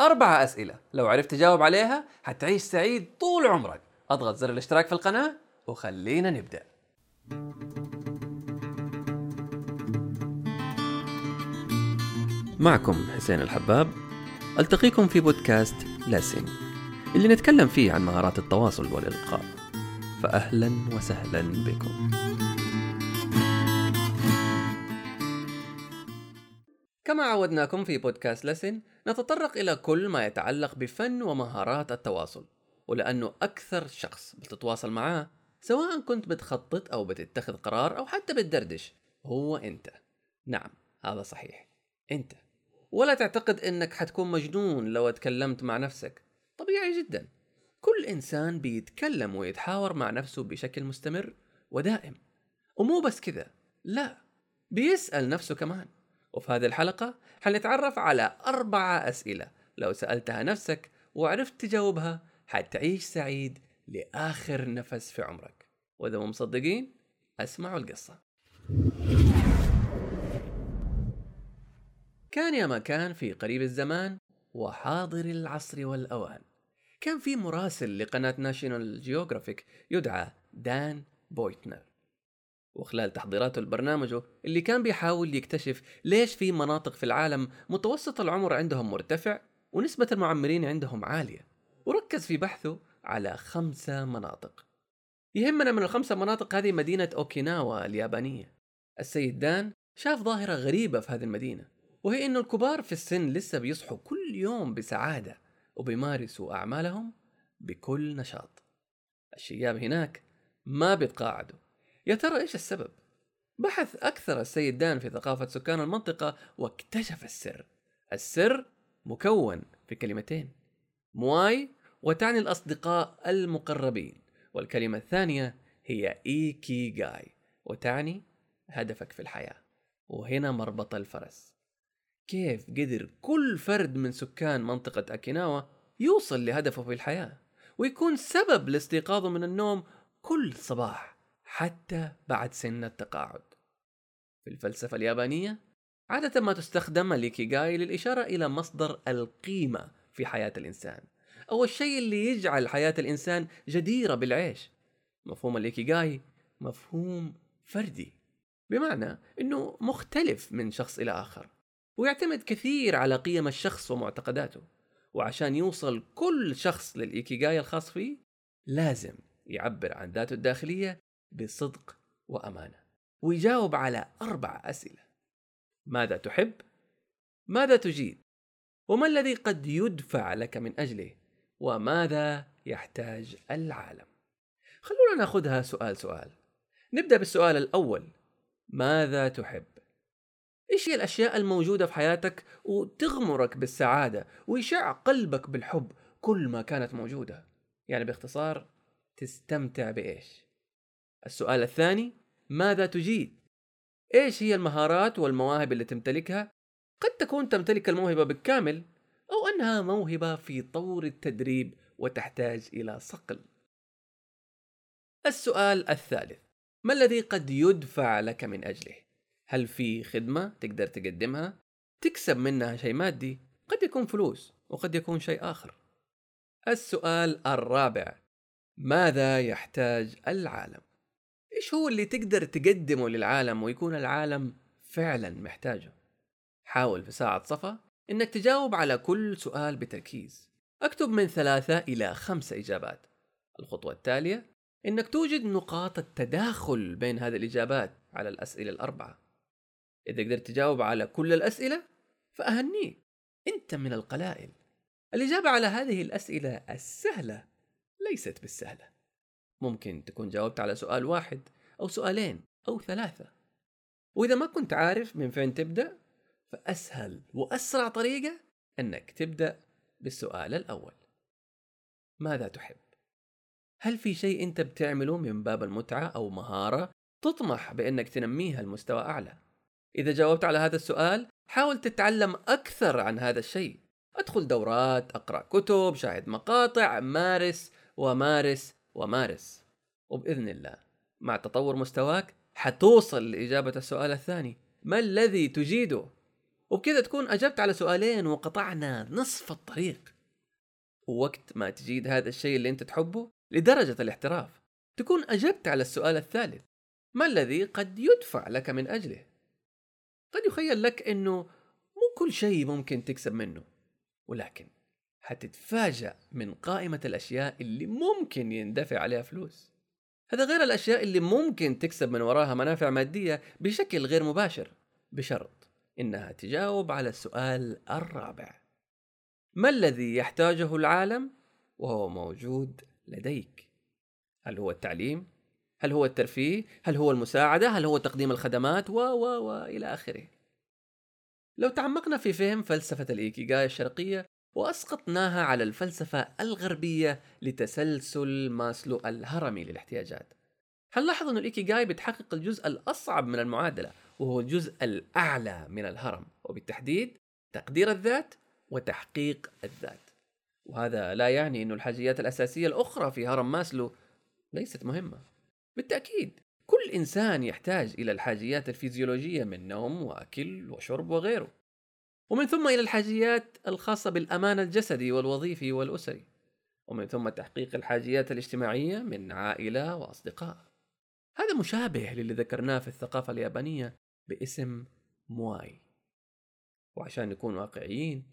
أربعة أسئلة. لو عرفت تجاوب عليها حتعيش سعيد طول عمرك. أضغط زر الاشتراك في القناة وخلينا نبدأ. معكم حسين الحباب. ألتقيكم في بودكاست لاسن اللي نتكلم فيه عن مهارات التواصل والإلقاء. فأهلا وسهلا بكم. كما عودناكم في بودكاست لسن نتطرق إلى كل ما يتعلق بفن ومهارات التواصل ولأنه أكثر شخص بتتواصل معاه سواء كنت بتخطط أو بتتخذ قرار أو حتى بتدردش هو أنت. نعم هذا صحيح. أنت. ولا تعتقد أنك حتكون مجنون لو تكلمت مع نفسك. طبيعي جدا. كل إنسان بيتكلم ويتحاور مع نفسه بشكل مستمر ودائم. ومو بس كذا لا بيسأل نفسه كمان. وفي هذه الحلقة حنتعرف على أربعة أسئلة. لو سألتها نفسك وعرفت تجاوبها حتعيش سعيد لآخر نفس في عمرك. وإذا مو مصدقين اسمعوا القصة. كان يا ما كان في قريب الزمان وحاضر العصر والأوان. كان في مراسل لقناة ناشونال جيوغرافيك يدعى دان بويتنر. وخلال تحضيراته لبرنامجه اللي كان بيحاول يكتشف ليش في مناطق في العالم متوسط العمر عندهم مرتفع ونسبة المعمرين عندهم عالية. وركز في بحثه على خمسة مناطق. يهمنا من الخمسة مناطق هذه مدينة أوكيناوا اليابانية. السيد دان شاف ظاهرة غريبة في هذه المدينة وهي أنه الكبار في السن لسه بيصحوا كل يوم بسعادة وبيمارسوا أعمالهم بكل نشاط. الشياب هناك ما بيتقاعدوا. يا ترى إيش السبب؟ بحث أكثر السيد دان في ثقافة سكان المنطقة واكتشف السر. السر مكون في كلمتين مواي وتعني الأصدقاء المقربين والكلمة الثانية هي إيكي جاي وتعني هدفك في الحياة. وهنا مربط الفرس. كيف قدر كل فرد من سكان منطقة أكيناوا يوصل لهدفه في الحياة ويكون سبب لاستيقاظه من النوم كل صباح؟ حتى بعد سن التقاعد. في الفلسفة اليابانية عادة ما تستخدم الإيكيغاي للإشارة إلى مصدر القيمة في حياة الإنسان. أو الشيء اللي يجعل حياة الإنسان جديرة بالعيش. مفهوم الإيكيغاي مفهوم فردي. بمعنى أنه مختلف من شخص إلى آخر ويعتمد كثير على قيم الشخص ومعتقداته. وعشان يوصل كل شخص للإيكيغاي الخاص فيه لازم يعبر عن ذاته الداخلية بصدق وأمانة ويجاوب على أربع أسئلة ماذا تحب؟ ماذا تجيد؟ وما الذي قد يدفع لك من أجله؟ وماذا يحتاج العالم؟ خلونا ناخذها سؤال سؤال نبدأ بالسؤال الأول ماذا تحب؟ إيش هي الأشياء الموجودة في حياتك وتغمرك بالسعادة ويشع قلبك بالحب كل ما كانت موجودة؟ يعني باختصار تستمتع بإيش؟ السؤال الثاني ماذا تجيد؟ إيش هي المهارات والمواهب اللي تمتلكها؟ قد تكون تمتلك الموهبة بالكامل أو أنها موهبة في طور التدريب وتحتاج إلى صقل. السؤال الثالث ما الذي قد يدفع لك من أجله؟ هل في خدمة تقدر تقدمها؟ تكسب منها شيء مادي؟ قد يكون فلوس وقد يكون شيء آخر. السؤال الرابع ماذا يحتاج العالم؟ إيش هو اللي تقدر تقدمه للعالم ويكون العالم فعلا محتاجه؟ حاول في ساعة صفا إنك تجاوب على كل سؤال بتركيز. اكتب من ثلاثة إلى خمسة إجابات. الخطوة التالية إنك توجد نقاط التداخل بين هذه الإجابات على الأسئلة الأربعة. إذا قدرت تجاوب على كل الأسئلة فأهنيك. أنت من القلائل. الإجابة على هذه الأسئلة السهلة ليست بالسهلة. ممكن تكون جاوبت على سؤال واحد أو سؤالين أو ثلاثة وإذا ما كنت عارف من فين تبدأ فأسهل وأسرع طريقة أنك تبدأ بالسؤال الأول ماذا تحب؟ هل في شيء أنت بتعمله من باب المتعة أو مهارة تطمح بأنك تنميها لمستوى أعلى؟ إذا جاوبت على هذا السؤال حاول تتعلم أكثر عن هذا الشيء أدخل دورات أقرأ كتب شاهد مقاطع مارس ومارس ومارس وبإذن الله مع تطور مستواك حتوصل لإجابة السؤال الثاني. ما الذي تجيده؟ وبكذا تكون أجبت على سؤالين وقطعنا نصف الطريق. ووقت ما تجيد هذا الشيء اللي أنت تحبه لدرجة الاحتراف. تكون أجبت على السؤال الثالث. ما الذي قد يدفع لك من أجله؟ قد يخيل لك أنه مو كل شيء ممكن تكسب منه. ولكن حتتفاجأ من قائمة الأشياء اللي ممكن يندفع عليها فلوس. هذا غير الأشياء اللي ممكن تكسب من وراها منافع مادية بشكل غير مباشر بشرط إنها تجاوب على السؤال الرابع. ما الذي يحتاجه العالم وهو موجود لديك؟ هل هو التعليم؟ هل هو الترفيه؟ هل هو المساعدة؟ هل هو تقديم الخدمات؟ و و و إلى آخره. لو تعمقنا في فهم فلسفة الإيكيغاي الشرقية وأسقطناها على الفلسفة الغربية لتسلسل ماسلو الهرمي للاحتياجات. هنلاحظ أن الإيكيغاي بتحقق الجزء الأصعب من المعادلة وهو الجزء الأعلى من الهرم وبالتحديد تقدير الذات وتحقيق الذات. وهذا لا يعني أن الحاجيات الأساسية الأخرى في هرم ماسلو ليست مهمة. بالتأكيد كل إنسان يحتاج إلى الحاجيات الفيزيولوجية من نوم وأكل وشرب وغيره. ومن ثم إلى الحاجيات الخاصة بالأمان الجسدي والوظيفي والأسري. ومن ثم تحقيق الحاجيات الاجتماعية من عائلة وأصدقاء. هذا مشابه للي ذكرناه في الثقافة اليابانية باسم مواي وعشان نكون واقعيين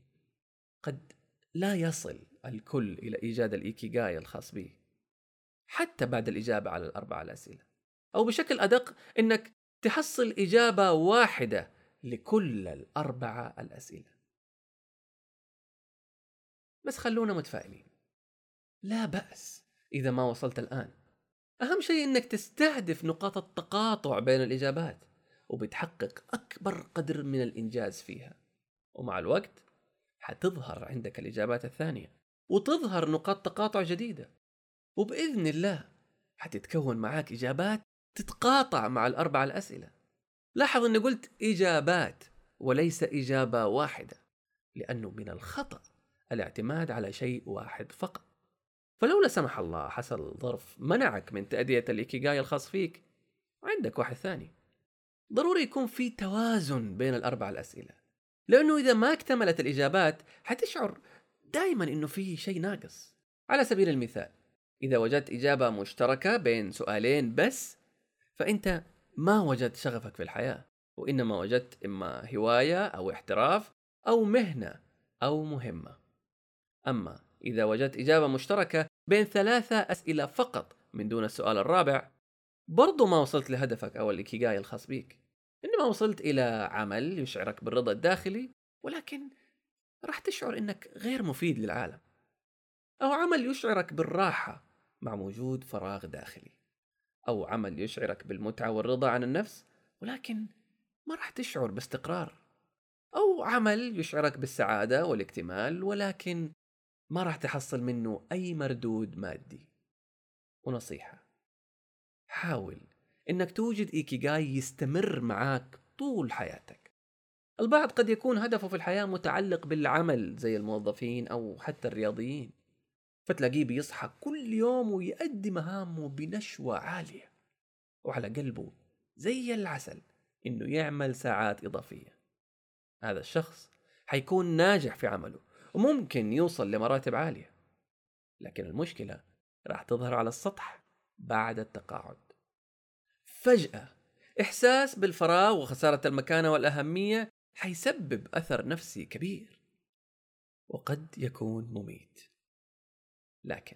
قد لا يصل الكل إلى إيجاد الإيكيغاي الخاص به حتى بعد الإجابة على الأربع الأسئلة. أو بشكل أدق أنك تحصل إجابة واحدة لكل الأربعة الأسئلة. بس خلونا متفائلين. لا بأس إذا ما وصلت الآن. أهم شيء إنك تستهدف نقاط التقاطع بين الإجابات وبتحقق أكبر قدر من الإنجاز فيها. ومع الوقت حتظهر عندك الإجابات الثانية وتظهر نقاط تقاطع جديدة. وبإذن الله حتتكون معاك إجابات تتقاطع مع الأربع الأسئلة. لاحظ أني قلت إجابات وليس إجابة واحدة لأنه من الخطأ الاعتماد على شيء واحد فقط. فلو لا سمح الله حصل ظرف منعك من تأدية الإيكيغاي الخاص فيك عندك واحد ثاني. ضروري يكون في توازن بين الأربع الأسئلة لأنه إذا ما اكتملت الإجابات حتشعر دائما أنه في شيء ناقص. على سبيل المثال إذا وجدت إجابة مشتركة بين سؤالين بس فأنت ما وجدت شغفك في الحياة وإنما وجدت إما هواية أو احتراف أو مهنة أو مهمة. أما إذا وجدت إجابة مشتركة بين ثلاثة أسئلة فقط من دون السؤال الرابع برضو ما وصلت لهدفك أو الإكيغاي الخاص بيك. إنما وصلت إلى عمل يشعرك بالرضا الداخلي ولكن راح تشعر إنك غير مفيد للعالم. أو عمل يشعرك بالراحة مع وجود فراغ داخلي. أو عمل يشعرك بالمتعة والرضا عن النفس ولكن ما راح تشعر باستقرار. أو عمل يشعرك بالسعادة والاكتمال ولكن ما راح تحصل منه أي مردود مادي. ونصيحة حاول إنك توجد إيكيغاي يستمر معاك طول حياتك. البعض قد يكون هدفه في الحياة متعلق بالعمل زي الموظفين أو حتى الرياضيين. فتلاقيه بيصحى كل يوم ويؤدي مهامه بنشوة عالية وعلى قلبه زي العسل إنه يعمل ساعات إضافية. هذا الشخص حيكون ناجح في عمله وممكن يوصل لمراتب عالية لكن المشكلة راح تظهر على السطح بعد التقاعد. فجأة إحساس بالفراغ وخسارة المكانة والأهمية حيسبب أثر نفسي كبير وقد يكون مميت. لكن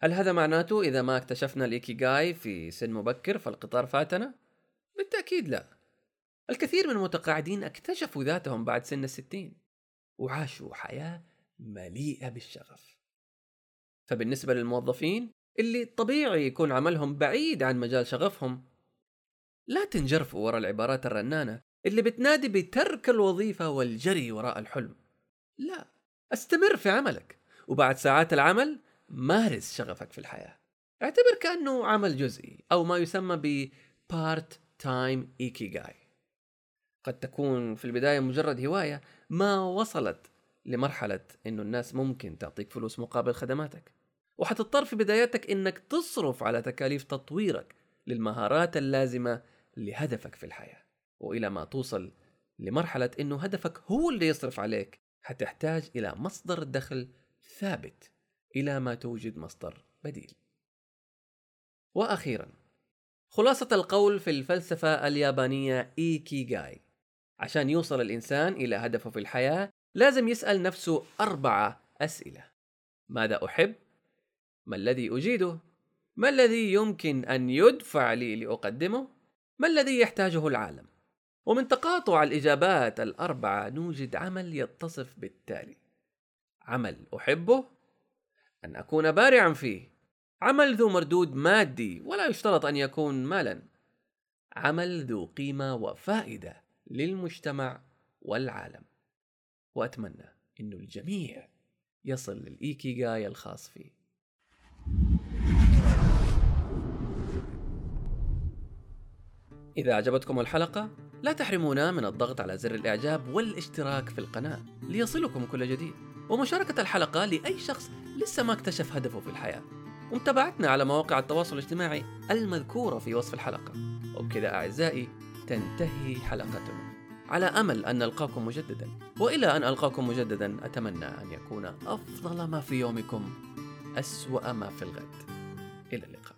هل هذا معناته إذا ما اكتشفنا الإيكيغاي في سن مبكر فالقطار فاتنا؟ بالتأكيد لا. الكثير من المتقاعدين اكتشفوا ذاتهم بعد سن الستين وعاشوا حياة مليئة بالشغف. فبالنسبة للموظفين اللي طبيعي يكون عملهم بعيد عن مجال شغفهم لا تنجرفوا ورا العبارات الرنانة اللي بتنادي بترك الوظيفة والجري وراء الحلم. لا استمر في عملك. وبعد ساعات العمل مارس شغفك في الحياة. اعتبر كأنه عمل جزئي أو ما يسمى ب part time ikigai. قد تكون في البداية مجرد هواية ما وصلت لمرحلة إنه الناس ممكن تعطيك فلوس مقابل خدماتك. وحتضطر في بداياتك إنك تصرف على تكاليف تطويرك للمهارات اللازمة لهدفك في الحياة. وإلى ما توصل لمرحلة إنه هدفك هو اللي يصرف عليك. حتحتاج إلى مصدر دخل ثابت إلى ما توجد مصدر بديل وأخيرا خلاصة القول في الفلسفة اليابانية إيكي جاي عشان يوصل الإنسان إلى هدفه في الحياة لازم يسأل نفسه أربعة أسئلة ماذا أحب؟ ما الذي أجيده؟ ما الذي يمكن أن يدفع لي لأقدمه؟ ما الذي يحتاجه العالم؟ ومن تقاطع الإجابات الأربعة نوجد عمل يتصف بالتالي عمل أحبه أن أكون بارعا فيه. عمل ذو مردود مادي ولا يشترط أن يكون مالا. عمل ذو قيمة وفائدة للمجتمع والعالم. وأتمنى أنه الجميع يصل للإيكيغاي الخاص فيه. إذا أعجبتكم الحلقة لا تحرمونا من الضغط على زر الإعجاب والاشتراك في القناة ليصلكم كل جديد. ومشاركة الحلقة لأي شخص لسه ما اكتشف هدفه في الحياة. ومتابعتنا على مواقع التواصل الاجتماعي المذكورة في وصف الحلقة. وبكذا أعزائي تنتهي حلقتنا. على أمل أن نلقاكم مجددا. وإلى أن ألقاكم مجددا أتمنى أن يكون أفضل ما في يومكم أسوأ ما في الغد. إلى اللقاء.